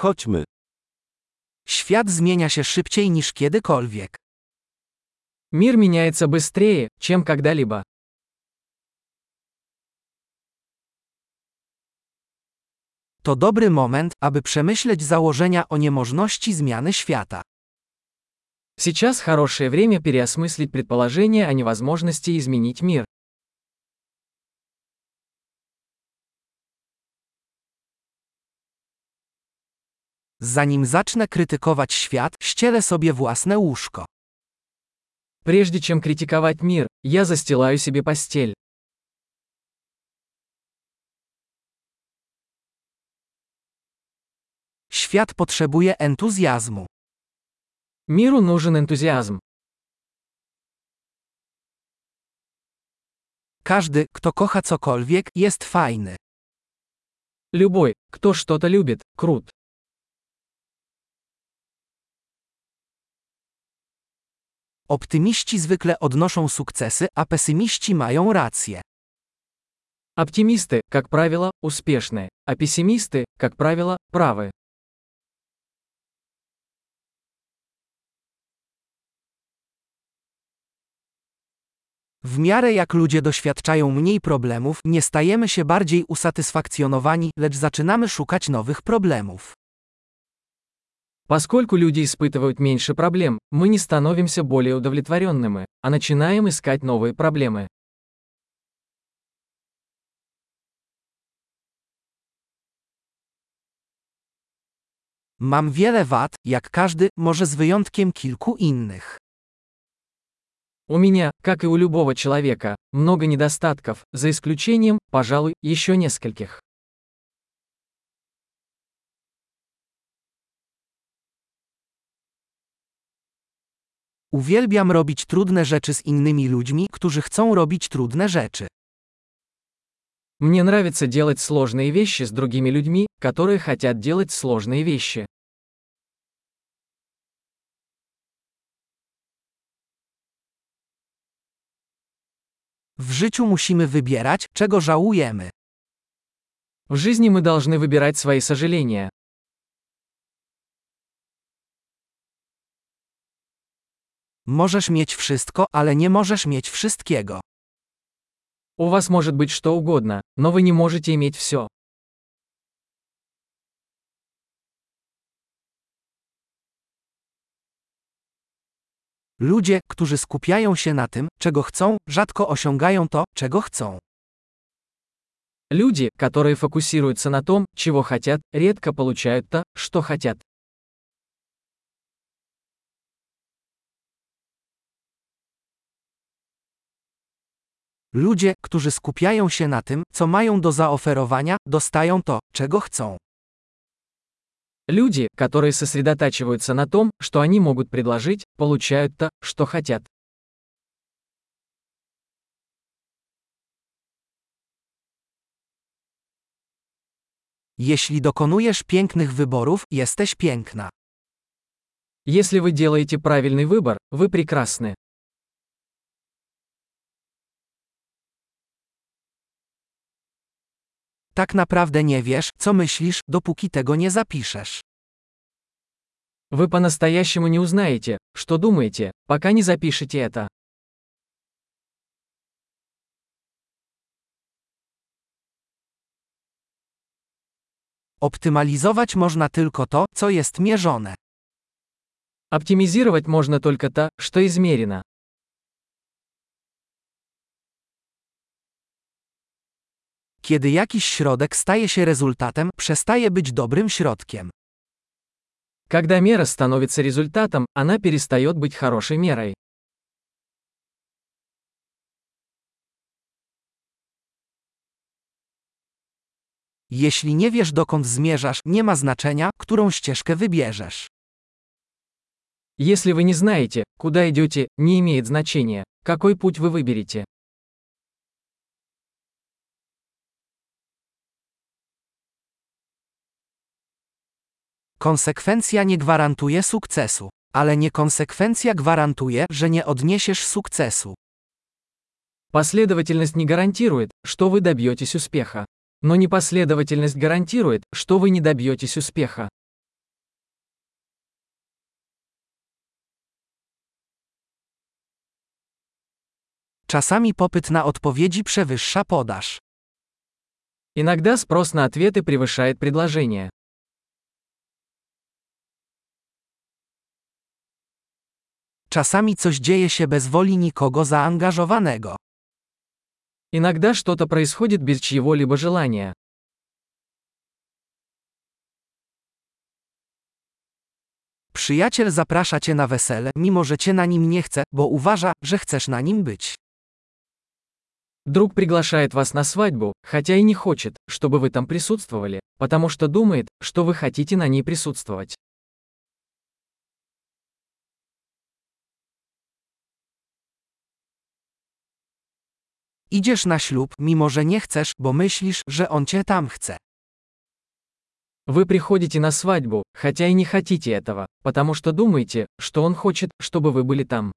Chodźmy. Świat zmienia się szybciej niż kiedykolwiek. Мир меняется быстрее, чем когда-либо. To dobry moment, aby przemyśleć założenia o niemożności zmiany świata. Сейчас хорошее время переосмыслить предположение о невозможности изменить мир. Zanim zacznę krytykować świat, ścielę sobie własne łóżko. Прежде чем критиковать мир, я застилаю себе постель. Świat potrzebuje entuzjazmu. Миру нужен энтузиазм. Każdy, kto kocha cokolwiek, jest fajny. Любой, кто что-то любит, крут. Optymiści zwykle odnoszą sukcesy, a pesymiści mają rację. Оптимисты, как правило, успешны, а пессимисты, как правило, правы. W miarę jak ludzie doświadczają mniej problemów, nie stajemy się bardziej usatysfakcjonowani, lecz zaczynamy szukać nowych problemów. Поскольку люди испытывают меньше проблем, мы не становимся более удовлетворенными, а начинаем искать новые проблемы. Mam wiele wad, jak każdy, może z wyjątkiem kilku innych. У меня, как и у любого человека, много недостатков, за исключением, пожалуй, еще нескольких. Uwielbiam robić trudne rzeczy z innymi ludźmi, którzy chcą robić trudne rzeczy. Мне нравится делать сложные вещи с другими людьми, которые хотят делать сложные вещи. W życiu musimy wybierać, czego żałujemy. В жизни мы должны выбирать свои сожаления. Możesz mieć wszystko, ale nie możesz mieć wszystkiego. У вас может быть что угодно, но вы не можете иметь все. Ludzie, którzy skupiają się na tym, czego chcą, rzadko osiągają to, czego chcą. Люди, которые фокусируются на том, чего хотят, редко получают то, что хотят. Ludzie, którzy skupiają się na tym, co mają do zaoferowania, dostają to, czego chcą. Люди, которые сосредотачиваются на том, что они могут предложить, получают то, что хотят. Jeśli dokonujesz pięknych wyborów, jesteś piękna. Если вы делаете правильный выбор, вы прекрасны. Tak naprawdę nie wiesz, co myślisz, dopóki tego nie zapiszesz. Вы по-настоящему не узнаете, что думаете, пока не запишете это. Optymalizować można tylko to, co jest mierzone. Оптимизировать можно только то, что измерено. Kiedy jakiś środek staje się rezultatem, przestaje być dobrym środkiem. Когда мера становится результатом, она перестает быть хорошей мерой. Jeśli nie wiesz dokąd zmierzasz, nie ma znaczenia, którą ścieżkę wybierzesz. Если вы не знаете, куда идете, не имеет значения, какой путь вы выберете. Konsekwencja nie gwarantuje sukcesu, ale niekonsekwencja gwarantuje, że nie odniesiesz sukcesu. Последовательность не гарантирует, что вы добьетесь успеха. Но непоследовательность гарантирует, что вы не добьетесь успеха. Czasami popyt na odpowiedzi przewyższa podaż. Иногда спрос на ответы превышает предложение. Czasami coś dzieje się bez woli nikogo zaangażowanego. Иногда что-то происходит без чьего-либо желания. Przyjaciel zaprasza cię na wesele, mimo że cię na nim nie chce, bo uważa, że chcesz na nim być. Друг приглашает вас на свадьбу, хотя и не хочет, чтобы вы там присутствовали, потому что думает, что вы хотите на ней присутствовать. Idziesz na ślub, mimo że nie chcesz, bo myślisz, że on cię tam chce. Вы приходите на свадьбу, хотя и не хотите этого, потому что думаете, что он хочет, чтобы вы были там.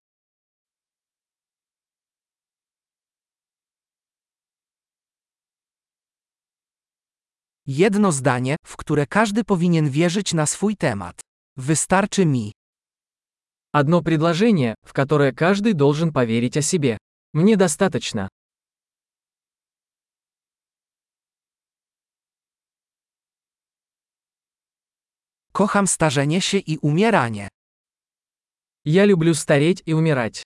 Jedno zdanie, w które każdy powinien wierzyć na swój temat. Wystarczy mi. Одно предложение, в которое каждый должен поверить о себе. Мне достаточно. Starzenie się i umieranie. Я люблю стареть и умирать.